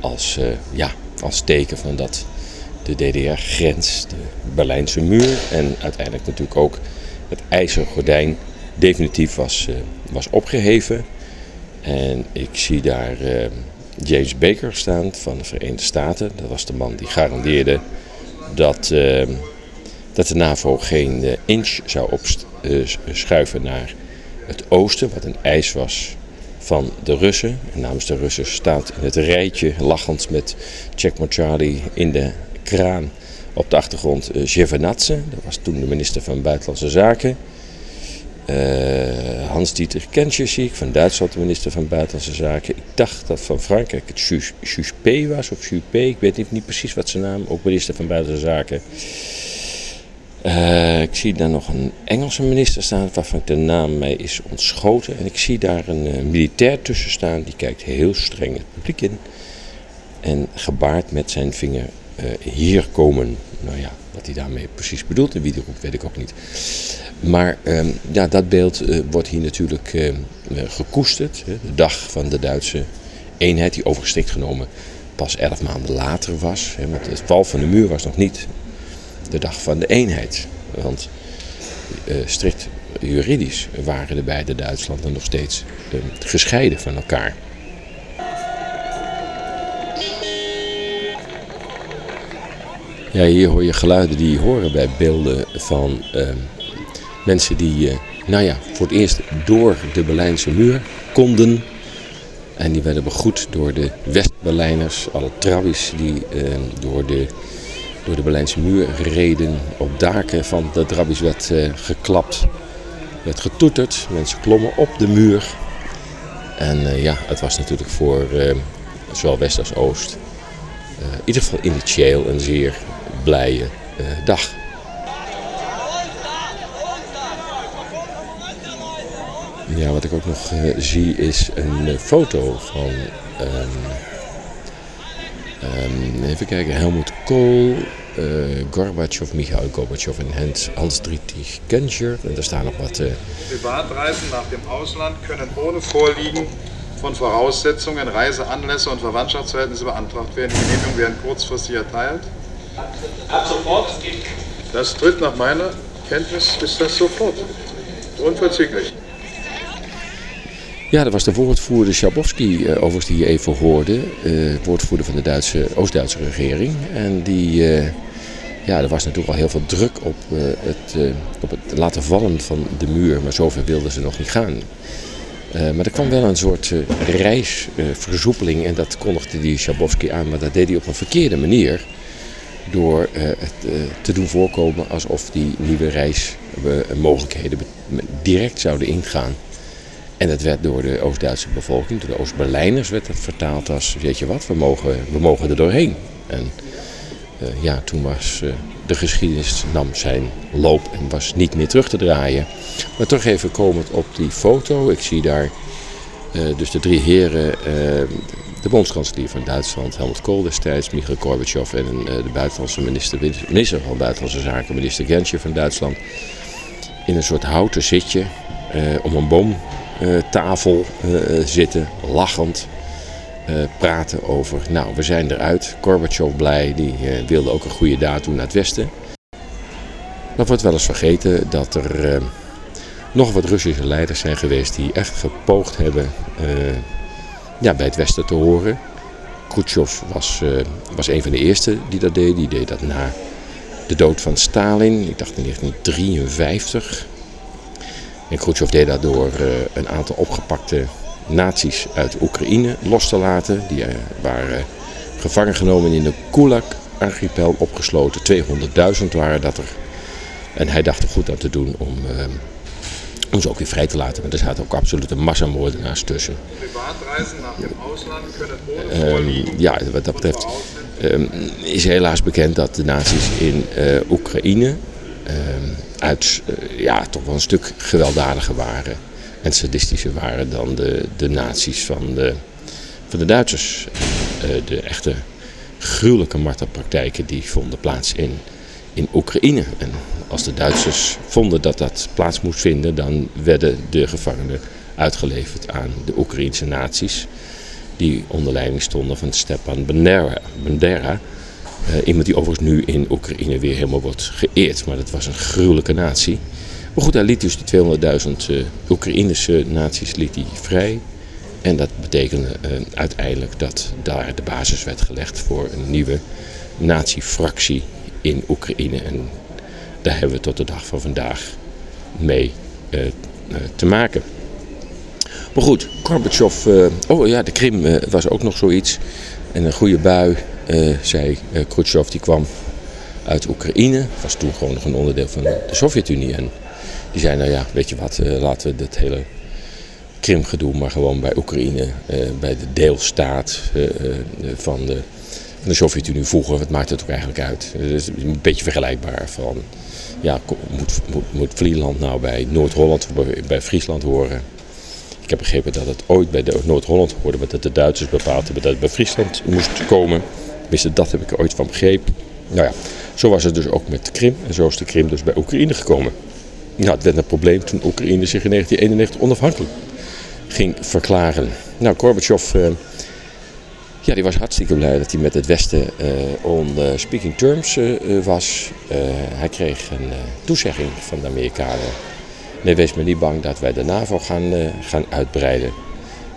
als, ja, als teken van dat de DDR-grens, de Berlijnse muur en uiteindelijk natuurlijk ook het ijzeren gordijn definitief was, was opgeheven. En ik zie daar James Baker staan van de Verenigde Staten. Dat was de man die garandeerde dat, dat de NAVO geen inch zou opschuiven naar het oosten, wat een eis was van de Russen. En namens de Russen staat in het rijtje, lachend met Charlie in de kraan op de achtergrond uh, Shevardnadze. Dat was toen de minister van Buitenlandse Zaken. Uh, Hans-Dieter ik, van Duitsland de minister van Buitenlandse Zaken. Ik dacht dat van Frankrijk het Juppé was, of Juppé, ik weet niet, precies wat zijn naam, ook minister van Buitenlandse Zaken. Uh, ik zie daar nog een Engelse minister staan, waarvan de naam mij is ontschoten. En ik zie daar een uh, militair tussen staan, die kijkt heel streng het publiek in. En gebaard met zijn vinger, hier komen. Nou ja, wat hij daarmee precies bedoelt en wie die roept, weet ik ook niet. Maar um, ja, dat beeld wordt hier natuurlijk uh, gekoesterd. Hè. De dag van de Duitse eenheid, die overigens genomen pas elf maanden later was. Hè, want het val van de muur was nog niet de dag van de eenheid. Want uh, strikt juridisch waren de beide Duitslanden nog steeds gescheiden van elkaar. Ja, hier hoor je geluiden die horen bij beelden van uh, mensen die, uh, nou ja, voor het eerst door de Berlijnse muur konden. En die werden begroet door de West-Berlijners, alle trabbies die uh, door, de, door de Berlijnse muur reden. Op daken van de trabbies werd geklapt, werd getoeterd. Mensen klommen op de muur. En ja, het was natuurlijk voor zowel West als Oost in ieder geval initieel een zeer blije dag. Ja, wat ik ook nog zie is een foto van, um, um, even kijken, Helmut Kohl, Gorbachev, Michael Gorbachev en Hans, Hans Dietrich Genscher. En daar staan nog wat... Privatreisen nach dem Ausland können ohne Vorliegen von Voraussetzungen, Reiseanlässe und Verwandtschaftsverhältnisse beantragt werden. Die Genehmigung werden kurzfristig erteilt. Ab sofort? Das tritt nach meiner Kenntnis ist das sofort. Unverzüglich. Ja, dat was de woordvoerder Schabowski, uh, overigens die je even hoorde. Uh, woordvoerder van de Duitse, Oost-Duitse regering. En die, uh, ja, er was natuurlijk al heel veel druk op, het, op het laten vallen van de muur. Maar zover wilden ze nog niet gaan. maar er kwam wel een soort reisversoepeling en dat kondigde die Schabowski aan. Maar dat deed hij op een verkeerde manier door het te doen voorkomen alsof die nieuwe reismogelijkheden direct zouden ingaan. En dat werd door de Oost-Duitse bevolking, door de Oost-Berlijners, werd het vertaald als, weet je wat, we mogen, we mogen er doorheen. En uh, ja, toen was de geschiedenis nam zijn loop en was niet meer terug te draaien. Maar toch even komend op die foto, ik zie daar dus de drie heren de bondskanselier van Duitsland, Helmut Kohl destijds, Michael Gorbachev en de buitenlandse minister, minister van Buitenlandse Zaken, minister Genscher van Duitsland, in een soort houten zitje om een boomtafel uh, zitten, lachend. praten over, nou we zijn eruit. Gorbachev blij, die wilde ook een goede daad doen naar het westen. Dan wordt wel eens vergeten dat er nog wat Russische leiders zijn geweest die echt gepoogd hebben ja, bij het Westen te horen. Khrushchev was, was een van de eerste die dat deed. Die deed dat na de dood van Stalin, ik dacht in 1953. En Khrushchev deed dat door uh, een aantal opgepakte nazi's uit Oekraïne los te laten. Die uh, waren gevangen genomen in de Kulak-archipel opgesloten. 200.000 waren dat er. En hij dacht er goed aan te doen om om ze ook weer vrij te laten. Want er zaten ook absolute massamoordenaars tussen. Ja, wat dat betreft um, is helaas bekend dat de nazi's in Oekraïne uit, uh, ja, toch wel een stuk gewelddadiger waren en sadistischer waren dan de, de nazi's van de, van de Duitsers. Uh, de echte gruwelijke martelpraktijken die vonden plaats in, in Oekraïne. En als de Duitsers vonden dat dat plaats moest vinden, dan werden de gevangenen uitgeleverd aan de Oekraïnse naties. Die onder leiding stonden van Stepan Bandera. Bandera iemand die overigens nu in Oekraïne weer helemaal wordt geëerd. Maar dat was een gruwelijke natie. Maar goed, hij liet dus die 200.000 uh, Oekraïnse naties liet vrij. En dat betekende uh, uiteindelijk dat daar de basis werd gelegd voor een nieuwe nazi-fractie in Oekraïne. En daar hebben we tot de dag van vandaag mee te maken. Maar goed, Gorbachev, oh ja, de Krim was ook nog zoiets. En een goede bui, zei Khrushchev, die kwam uit Oekraïne. Was toen gewoon nog een onderdeel van de Sovjet-Unie. En Die zei, nou ja, weet je wat, laten we dit hele Krimgedoe maar gewoon bij Oekraïne, bij de deelstaat van de de Sovjet-Unie vroeger, wat maakt het ook eigenlijk uit? Het is een beetje vergelijkbaar van, ja, moet, moet, moet Vlieland nou bij Noord-Holland of bij Friesland horen? Ik heb begrepen dat het ooit bij Noord-Holland hoorde, maar dat de Duitsers bepaald hebben dat het bij Friesland moest komen. Wisten dat heb ik er ooit van begrepen. Nou ja, zo was het dus ook met de Krim en zo is de Krim dus bij Oekraïne gekomen. Ja, het werd een probleem toen Oekraïne zich in 1991 onafhankelijk ging verklaren. Nou, Gorbachev... Eh, ja, die was hartstikke blij dat hij met het Westen uh, on speaking terms uh, was. hij kreeg een toezegging van de Amerikanen. Nee, wees me niet bang dat wij de NAVO gaan, gaan uitbreiden.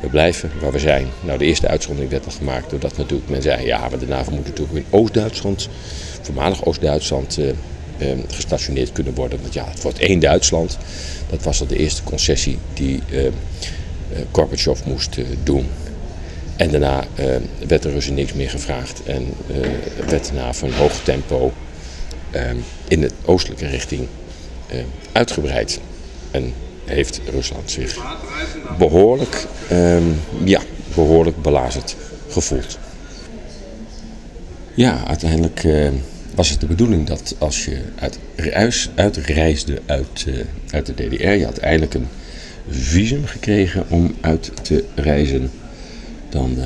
We blijven waar we zijn. Nou, de eerste uitzondering werd al gemaakt doordat natuurlijk men zei... ja, maar de NAVO moet natuurlijk in Oost-Duitsland, voormalig Oost-Duitsland... gestationeerd kunnen worden. Want ja, het wordt één Duitsland. Dat was al de eerste concessie die Gorbachev moest doen. En daarna werd er Russen niks meer gevraagd en werd daarna van hoog tempo in de oostelijke richting uitgebreid. En heeft Rusland zich behoorlijk, um, ja, behoorlijk belazerd gevoeld. Ja, uiteindelijk was het de bedoeling dat als je uit, uitreisde uit, uit de DDR, je had een visum gekregen om uit te reizen dan, uh,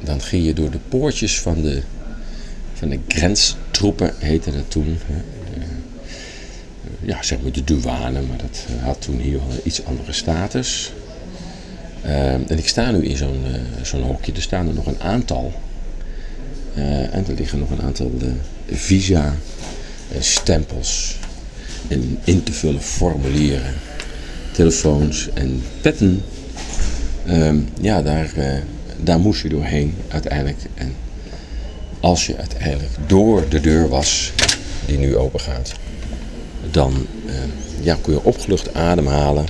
dan ging je door de poortjes van de, van de grenstroepen, heette dat toen. Uh, ja, zeg maar de douane, maar dat eh, had toen hier wel iets andere status. en ik sta nu in zo'n zo'n hokje, er staan er nog een aantal. en er liggen nog een aantal visa, stempels en in te vullen formulieren, telefoons en petten. Ehm, ja, daar, daar moest je doorheen uiteindelijk. En als je uiteindelijk door de deur was, die nu open gaat, dan uh, ja, kon je opgelucht ademhalen.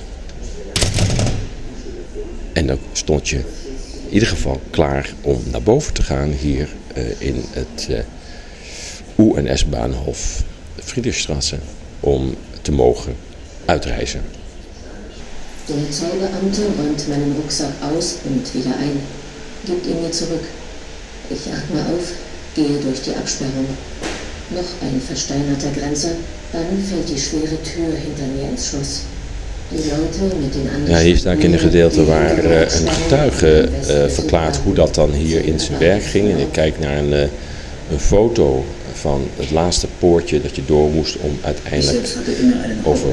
En dan stond je in ieder geval klaar om naar boven te gaan hier uh, in het uh, UNS-bahnhof Friedrichstraße om te mogen uitreizen. Der Zollbeamte räumt meinen Rucksack aus und wieder ein. gibt ihn mir zurück. Ich atme auf, gehe durch die Absperrung. Noch ein versteinerter Grenzer, dann fällt die schwere Tür hinter mir ins Schloss. Ja, hier sta ik in een gedeelte waar uh, een getuige uh, verklaart hoe dat dan hier in zijn werk ging. En ik kijk naar een, uh, een foto van het laatste poortje dat je door moest om uiteindelijk over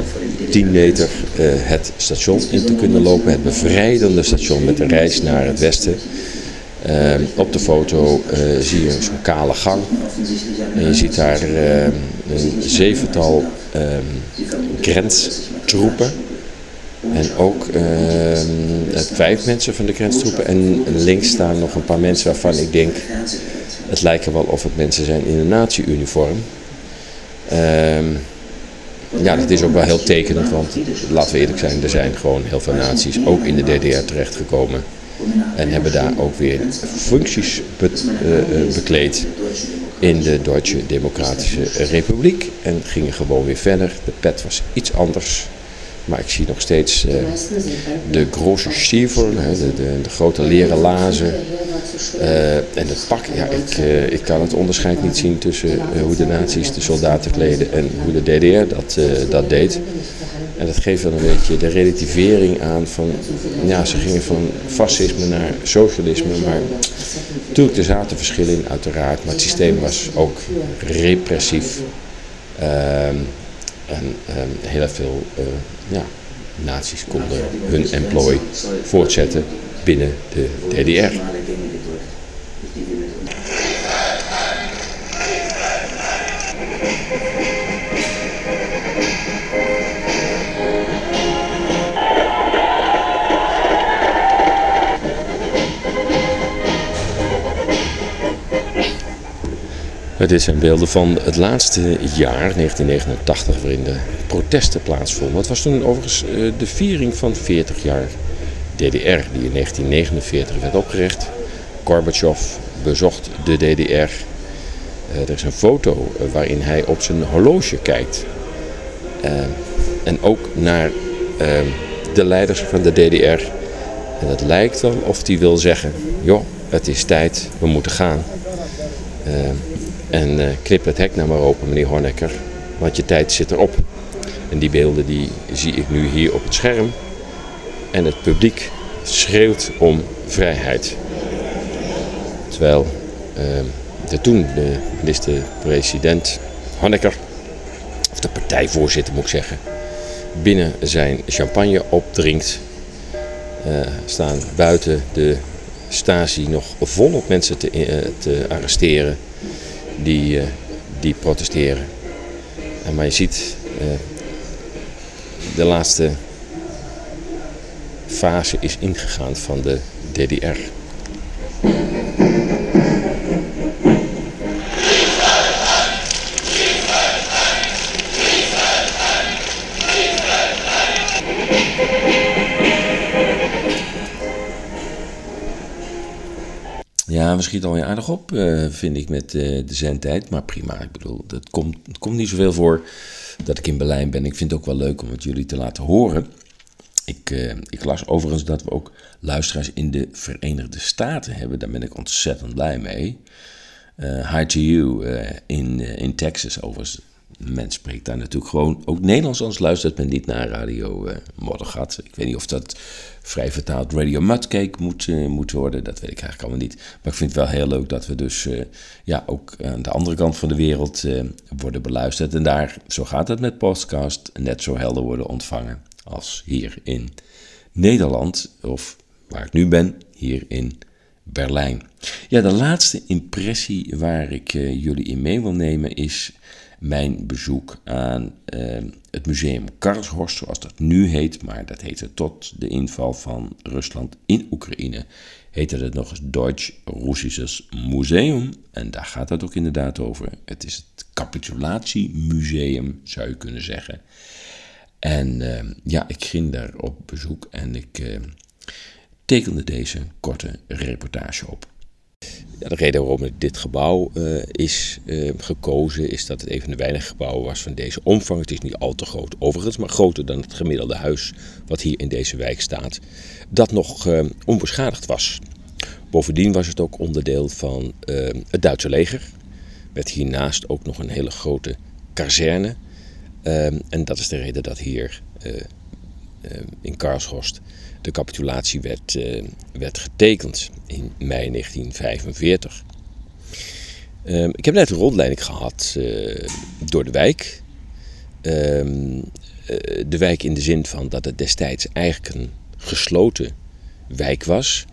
10 meter het station in te kunnen lopen. Het bevrijdende station met de reis naar het westen. Ehm, op de foto uh, zie je zo'n kale gang. En je ziet daar uh, een zevental um, grenstroepen. En ook vijf mensen van de grenstroepen. En links staan nog een paar mensen waarvan ik denk... Het lijken wel of het mensen zijn in een nazi-uniform. ja, dat is ook wel heel tekenend, want laten we eerlijk zijn, er zijn gewoon heel veel nazi's ook in de DDR terechtgekomen. En hebben daar ook weer functies be uh, bekleed in de Duitse Democratische Republiek. En gingen gewoon weer verder. De pet was iets anders. Maar ik zie nog steeds uh, de grote stiefel, de, de, de, grote leren lazen. En het pak, ja, ik, ik kan het onderscheid niet zien tussen hoe de nazi's de soldaten kleden en hoe de DDR dat, dat deed. En dat geeft wel een beetje de relativering aan van, ja, ze gingen van fascisme naar socialisme, maar natuurlijk er zaten verschillen in uiteraard, maar het systeem was ook repressief. Um, en um, heel veel uh, ja, nazi's konden hun employ voortzetten binnen de DDR. Dit zijn beelden van het laatste jaar, 1989, waarin de protesten plaatsvonden. Het was toen overigens eh, de viering van 40 jaar DDR, die in 1949 werd opgericht. Gorbachev bezocht de DDR. Eh, er is een foto eh, waarin hij op zijn horloge kijkt. en ook naar de leiders van de DDR. En het lijkt wel of die wil zeggen, joh, het is tijd, we moeten gaan. En knip het hek nou maar open, meneer Hornecker, want je tijd zit erop. En die beelden die zie ik nu hier op het scherm. En het publiek schreeuwt om vrijheid. Terwijl uh, de toen de minister-president Honecker, of de partijvoorzitter moet ik zeggen, binnen zijn champagne opdrinkt. Uh, staan buiten de Stasi nog volop mensen te, uh, te arresteren die, uh, die protesteren. En maar je ziet de laatste fase is ingegaan van de DDR. Ja, we schieten alweer aardig op, uh, vind ik, met uh, de zendtijd. Maar prima, ik bedoel, dat komt, het komt niet zoveel voor dat ik in Berlijn ben. Ik vind het ook wel leuk om het jullie te laten horen. Ik, uh, ik las overigens dat we ook luisteraars in de Verenigde Staten hebben. Daar ben ik ontzettend blij mee. Hi to you in, in Texas. Overigens, men spreekt daar natuurlijk gewoon ook Nederlands, anders luistert men niet naar Radio Moddergat. Ik weet niet of dat vrij vertaald Radio Mudcake moet, moet worden. Dat weet ik eigenlijk allemaal niet. Maar ik vind het wel heel leuk dat we dus ja, ook aan de andere kant van de wereld worden beluisterd. En daar, zo gaat het met podcast, net zo helder worden ontvangen als hier in Nederland, of waar ik nu ben, hier in Berlijn. Ja, de laatste impressie waar ik uh, jullie in mee wil nemen is mijn bezoek aan uh, het museum Karlshorst, zoals dat nu heet, maar dat heette tot de inval van Rusland in Oekraïne, heette het nog eens Deutsch-Russisches Museum. En daar gaat het ook inderdaad over. Het is het capitulatiemuseum, zou je kunnen zeggen. En uh, ja, ik ging daar op bezoek en ik uh, tekende deze korte reportage op. Ja, de reden waarom dit gebouw uh, is gekozen is dat het een van de weinige gebouwen was van deze omvang. Het is niet al te groot overigens, maar groter dan het gemiddelde huis wat hier in deze wijk staat. Dat nog onbeschadigd was. Bovendien was het ook onderdeel van het Duitse leger. Met hiernaast ook nog een hele grote kazerne Um, en dat is de reden dat hier in Karlshorst de capitulatie werd, uh, werd getekend in mei 1945. Um, ik heb net een rondleiding gehad door de wijk. Um, de wijk in de zin van dat het destijds eigenlijk een gesloten wijk was.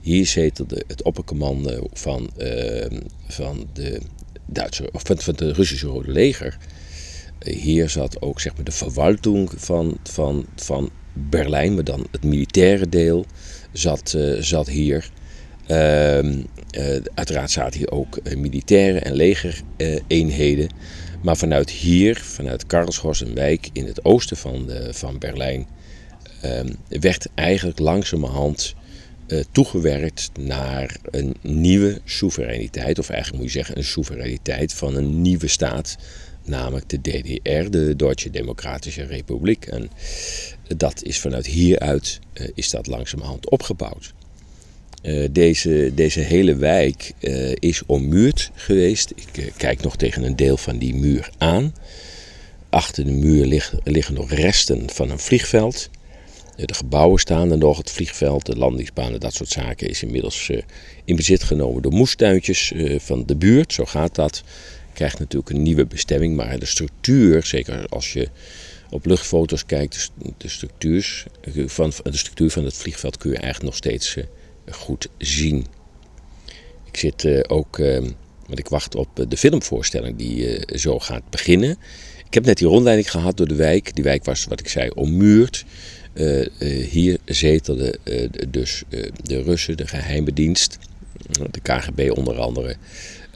Hier zetelde het oppercommando van, van de Duitse, of van het Russische Rode Leger hier zat ook zeg maar, de verwaltung van, van, van Berlijn, maar dan het militaire deel zat, uh, zat hier. Uh, uh, uiteraard zaten hier ook eh, militaire en legereenheden. maar vanuit hier, vanuit Karlshorst, een wijk in het oosten van, van Berlijn, ehm, werd eigenlijk langzamerhand toegewerkt naar een nieuwe soevereiniteit. Of eigenlijk moet je zeggen een soevereiniteit van een nieuwe staat namelijk de DDR, de Duitse Democratische Republiek. En dat is vanuit hieruit uh, is dat langzamerhand opgebouwd. Uh, deze, deze hele wijk uh, is ommuurd geweest. Ik kijk nog tegen een deel van die muur aan. Achter de muur lig, liggen nog resten van een vliegveld. De gebouwen staan er nog, het vliegveld, de landingsbanen, dat soort zaken is inmiddels in bezit genomen door moestuintjes van de buurt. Zo gaat dat krijgt natuurlijk een nieuwe bestemming, maar de structuur, zeker als je op luchtfoto's kijkt, de, structuur van, de structuur van het vliegveld kun je eigenlijk nog steeds uh, goed zien. Ik zit uh, ook, uh, want ik wacht op de filmvoorstelling die zo gaat beginnen. Ik heb net die rondleiding gehad door de wijk. Die wijk was, wat ik zei, ommuurd. hier zetelde dus de Russen, de geheime dienst, de KGB onder andere.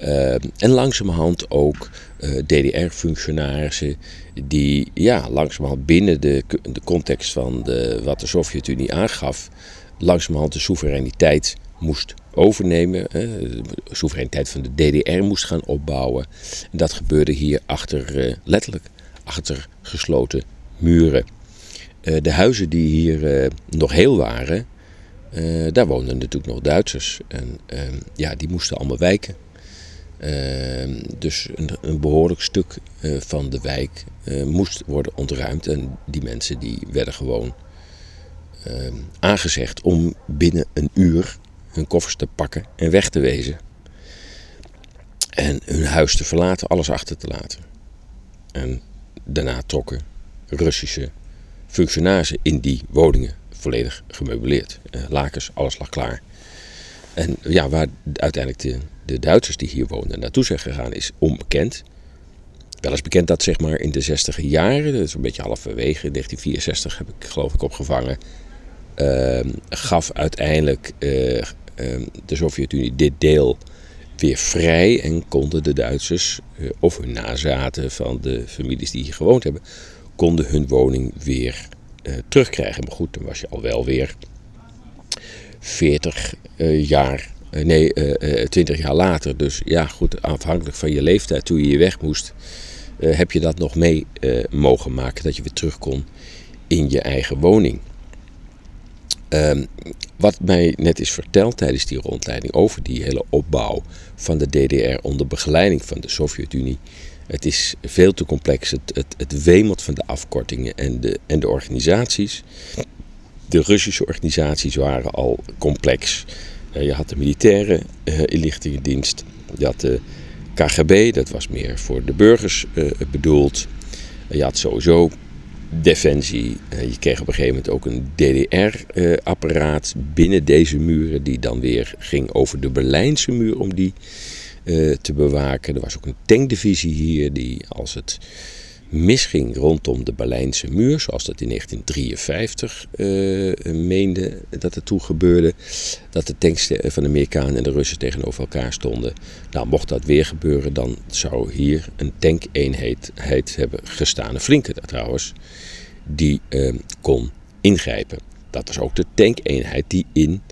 Uh, en langzamerhand ook eh, DDR-functionarissen die ja, langzamerhand binnen de, context van de, wat de Sovjet-Unie aangaf, langzamerhand de soevereiniteit moest overnemen. de soevereiniteit van de DDR moest gaan opbouwen. En dat gebeurde hier achter, uh, letterlijk achter gesloten muren. de huizen die hier nog heel waren, daar woonden natuurlijk nog Duitsers. En ehm, ja, die moesten allemaal wijken. Ehm, dus een, behoorlijk stuk van de wijk moest worden ontruimd. En die mensen die werden gewoon Ehm, aangezegd om binnen een uur hun koffers te pakken en weg te wezen. En hun huis te verlaten, alles achter te laten. En daarna trokken Russische functionarissen in die woningen volledig gemeubileerd. Uh, lakens, alles lag klaar. En ja, waar uiteindelijk de, de Duitsers die hier woonden naartoe zijn gegaan is onbekend. Wel is bekend dat zeg maar in de 60 jaren, dat is een beetje halverwege, 1964 heb ik geloof ik opgevangen, Ehm, gaf uiteindelijk uh, de Sovjet-Unie dit deel weer vrij en konden de Duitsers uh, of hun nazaten van de families die hier gewoond hebben, konden hun woning weer uh, terugkrijgen. Maar goed, dan was je al wel weer 40 jaar, nee, 20 jaar later. Dus ja, goed, afhankelijk van je leeftijd toen je hier weg moest, heb je dat nog mee mogen maken dat je weer terug kon in je eigen woning. Um, wat mij net is verteld tijdens die rondleiding over die hele opbouw van de DDR onder begeleiding van de Sovjet-Unie. Het is veel te complex. Het, het, het wemelt van de afkortingen en de, en de organisaties. De Russische organisaties waren al complex. Uh, je had de militaire uh, inlichtingendienst. Je had de KGB, dat was meer voor de burgers uh, bedoeld. Je had sowieso defensie. Eh, je kreeg op een gegeven moment ook een DDR-apparaat binnen deze muren, die dan weer ging over de Berlijnse muur om die eh, te bewaken. Er was ook een tankdivisie hier, die als het misging rondom de Berlijnse muur, zoals dat in 1953 uh, eh, meende dat het toe gebeurde, dat de tanks van de Amerikanen en de Russen tegenover elkaar stonden. Nou, mocht dat weer gebeuren, dan zou hier een tankeenheid hebben gestaan, een flinke trouwens, die uh, kon ingrijpen. Dat was ook de tankeenheid die in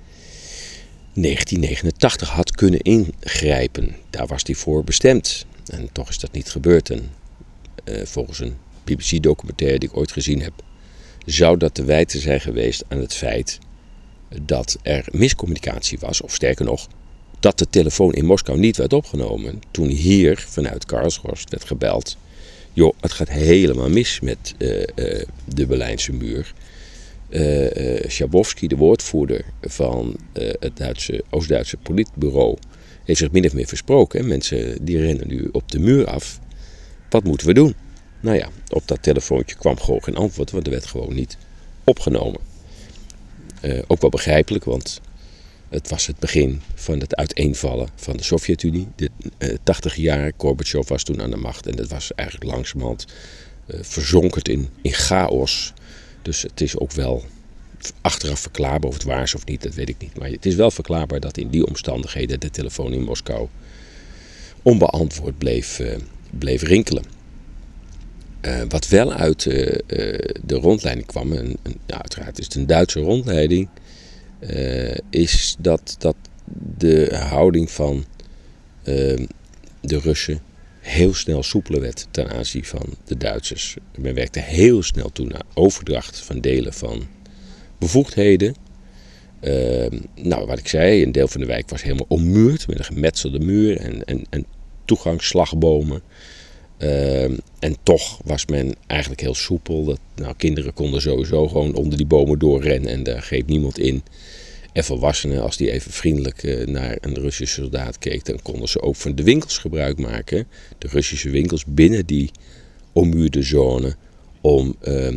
1989 had kunnen ingrijpen. Daar was die voor bestemd. En toch is dat niet gebeurd. En volgens een BBC-documentaire die ik ooit gezien heb, zou dat te wijten zijn geweest aan het feit dat er miscommunicatie was, of sterker nog, dat de telefoon in Moskou niet werd opgenomen toen hier vanuit Karlshorst werd gebeld. Joh, het gaat helemaal mis met uh, uh, de Berlijnse muur. Uh, Schabowski, de woordvoerder van het Duitse, Oost-Duitse politbureau, heeft zich min of meer versproken. Mensen die rennen nu op de muur af. Wat moeten we doen? Nou ja, op dat telefoontje kwam gewoon geen antwoord, want er werd gewoon niet opgenomen. Uh, ook wel begrijpelijk, want het was het begin van het uiteenvallen van de Sovjet-Unie. De uh, 80 jaar, Gorbachev was toen aan de macht en dat was eigenlijk langzamerhand uh, verzonkerd in, in chaos. Dus het is ook wel achteraf verklaarbaar of het waar is of niet, dat weet ik niet. Maar het is wel verklaarbaar dat in die omstandigheden de telefoon in Moskou onbeantwoord bleef, bleef rinkelen. Uh, wat wel uit uh, de rondleiding kwam, en, en ja, uiteraard is het een Duitse rondleiding, is dat, dat de houding van ehm, de Russen heel snel soepeler werd ten aanzien van de Duitsers. Men werkte heel snel toe naar overdracht van delen van bevoegdheden. Ehm, nou, wat ik zei, een deel van de wijk was helemaal ommuurd met een gemetselde muur en, en, en toegangsslagbomen. Ehm, en toch was men eigenlijk heel soepel. Nou, kinderen konden sowieso gewoon onder die bomen doorrennen en daar greep niemand in. En volwassenen, als die even vriendelijk uh, naar een Russische soldaat keek, dan konden ze ook van de winkels gebruik maken. De Russische winkels binnen die ommuurde zone. Om uh,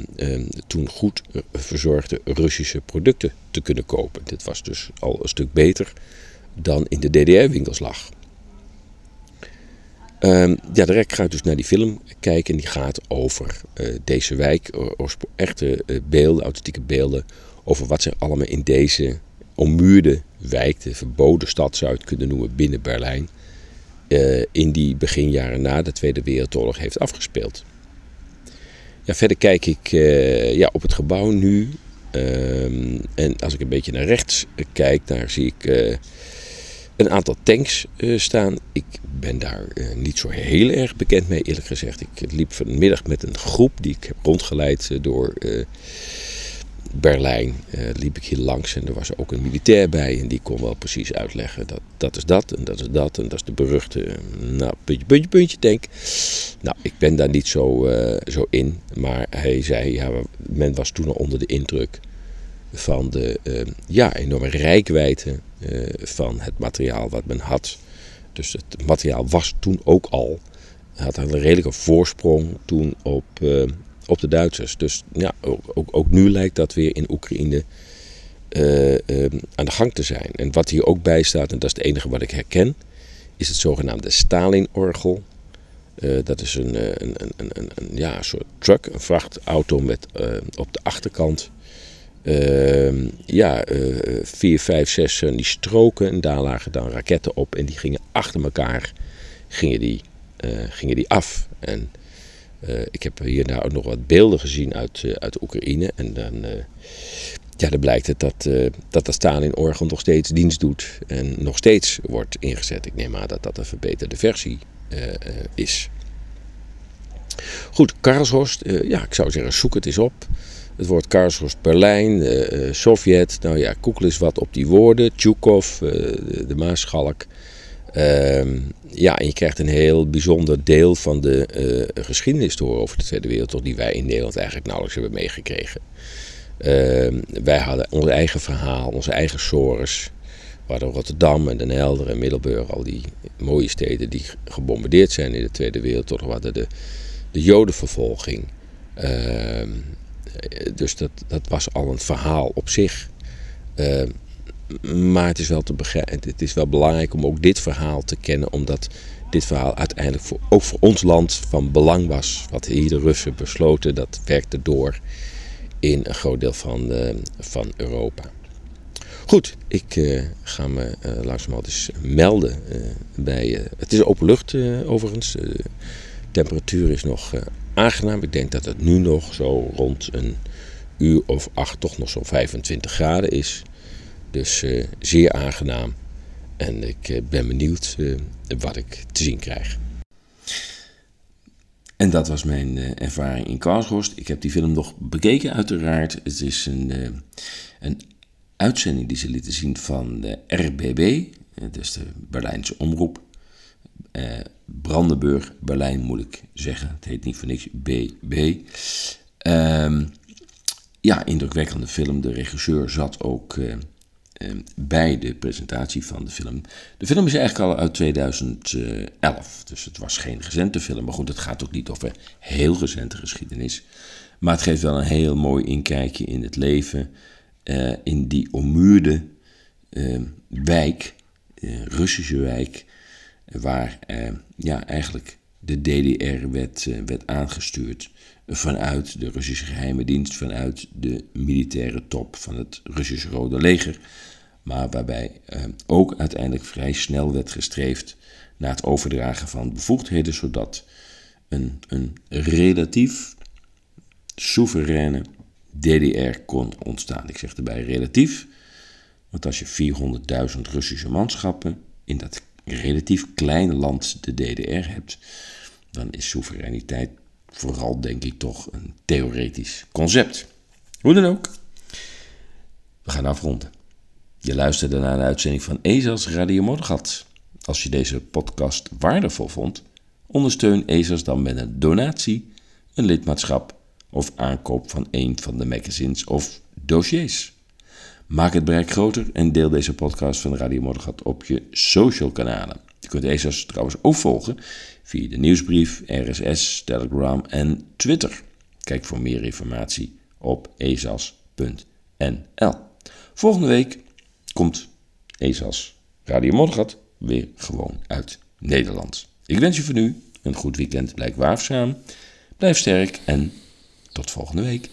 toen goed verzorgde Russische producten te kunnen kopen. Dit was dus al een stuk beter dan in de DDR-winkels lag. Um, ja, direct ga ik dus naar die film kijken. En die gaat over uh, deze wijk. Echte uh, beelden, authentieke beelden. Over wat zich allemaal in deze ommuurde wijk, de verboden stad zou je het kunnen noemen, binnen Berlijn. Uh, in die beginjaren na de Tweede Wereldoorlog heeft afgespeeld. Ja, verder kijk ik ja, op het gebouw nu. Um, en als ik een beetje naar rechts kijk, daar zie ik een aantal tanks staan. Ik ben daar niet zo heel erg bekend mee, eerlijk gezegd. Ik liep vanmiddag met een groep die ik heb rondgeleid door Berlijn liep ik hier langs en er was ook een militair bij en die kon wel precies uitleggen dat dat is dat en dat is dat en dat is de beruchte, eh, nou, puntje, puntje, puntje, denk. Nou, ik ben daar niet zo, zo in, maar hij zei, ja, men was toen al onder de indruk van de uh, ja, enorme rijkwijde van het materiaal wat men had. Dus het materiaal was toen ook al, had een redelijke voorsprong toen op op de Duitsers. Dus ja, ook, ook, ook nu lijkt dat weer in Oekraïne uh, uh, aan de gang te zijn. En wat hier ook bij staat, en dat is het enige wat ik herken, is het zogenaamde Stalin-orgel. Uh, dat is een, een, een, een, een, ja, soort truck, een vrachtauto met op de achterkant ehm, ja, vier, vijf, zes die stroken. En daar lagen dan raketten op en die gingen achter elkaar gingen die, gingen die af. En uh, ik heb hier ook nog wat beelden gezien uit, uh, uit Oekraïne. En dan, uh, ja, dan blijkt het dat, dat de Stalin-orgel nog steeds dienst doet. En nog steeds wordt ingezet. Ik neem aan dat dat een verbeterde versie is. Goed, Karlshorst. ja, ik zou zeggen, zoek het eens op. Het woord Karlshorst, Berlijn, Sovjet. Nou ja, koekel eens wat op die woorden. Tjukov, de, de Maaschalk. Ehm, ja, en je krijgt een heel bijzonder deel van de uh, geschiedenis te over de Tweede Wereldoorlog, die wij in Nederland eigenlijk nauwelijks hebben meegekregen. Ehm, wij hadden ons eigen verhaal, onze eigen sores. Hadden Rotterdam en Den Helder en Middelburg, al die mooie steden die gebombardeerd zijn in de Tweede Wereldoorlog. De, de Jodenvervolging. Ehm, dus dat, dat was al een verhaal op zich. Maar het is wel te begrijpen. Het is wel belangrijk om ook dit verhaal te kennen, omdat dit verhaal uiteindelijk voor, ook voor ons land van belang was. Wat hier de Russen besloten, dat werkte door in een groot deel van, uh, van Europa. Goed, ik ga me uh, langzamerhand eens melden bij. het is open lucht overigens. De temperatuur is nog aangenaam. Ik denk dat het nu nog zo rond een uur of acht toch nog zo'n 25 graden is. Dus uh, zeer aangenaam. En ik uh, ben benieuwd uh, wat ik te zien krijg. En dat was mijn ervaring in Karlshorst. Ik heb die film nog bekeken, uiteraard. Het is een, een uitzending die ze lieten zien van de RBB, dus de Berlijnse omroep. Brandenburg, Berlijn moet ik zeggen. Het heet niet voor niks BB. Um, ja, indrukwekkende film. De regisseur zat ook Ehm, bij de presentatie van de film. De film is eigenlijk al uit 2011, dus het was geen recente film. Maar goed, het gaat ook niet over heel recente geschiedenis. Maar het geeft wel een heel mooi inkijkje in het leven uh, in die ommuurde uh, wijk, uh, Russische wijk, waar ja, eigenlijk de DDR werd, werd aangestuurd vanuit de Russische geheime dienst, vanuit de militaire top van het Russische Rode Leger. Maar waarbij eh, ook uiteindelijk vrij snel werd gestreefd naar het overdragen van bevoegdheden, zodat een, een relatief soevereine DDR kon ontstaan. Ik zeg erbij relatief, want als je 400.000 Russische manschappen in dat relatief kleine land de DDR hebt, dan is soevereiniteit vooral denk ik toch een theoretisch concept. Hoe dan ook, we gaan afronden. Je luisterde naar een uitzending van Ezels Radio Moddergat. Als je deze podcast waardevol vond, ondersteun Ezels dan met een donatie, een lidmaatschap of aankoop van een van de magazines of dossiers. Maak het bereik groter en deel deze podcast van Radio Moddergat op je social kanalen. Je kunt Ezels trouwens ook volgen via de nieuwsbrief, RSS, Telegram en Twitter. Kijk voor meer informatie op ezas.nl. Volgende week komt ESAS Radio Moddergat weer gewoon uit Nederland. Ik wens je voor nu een goed weekend. Blijf waakzaam, blijf sterk en tot volgende week.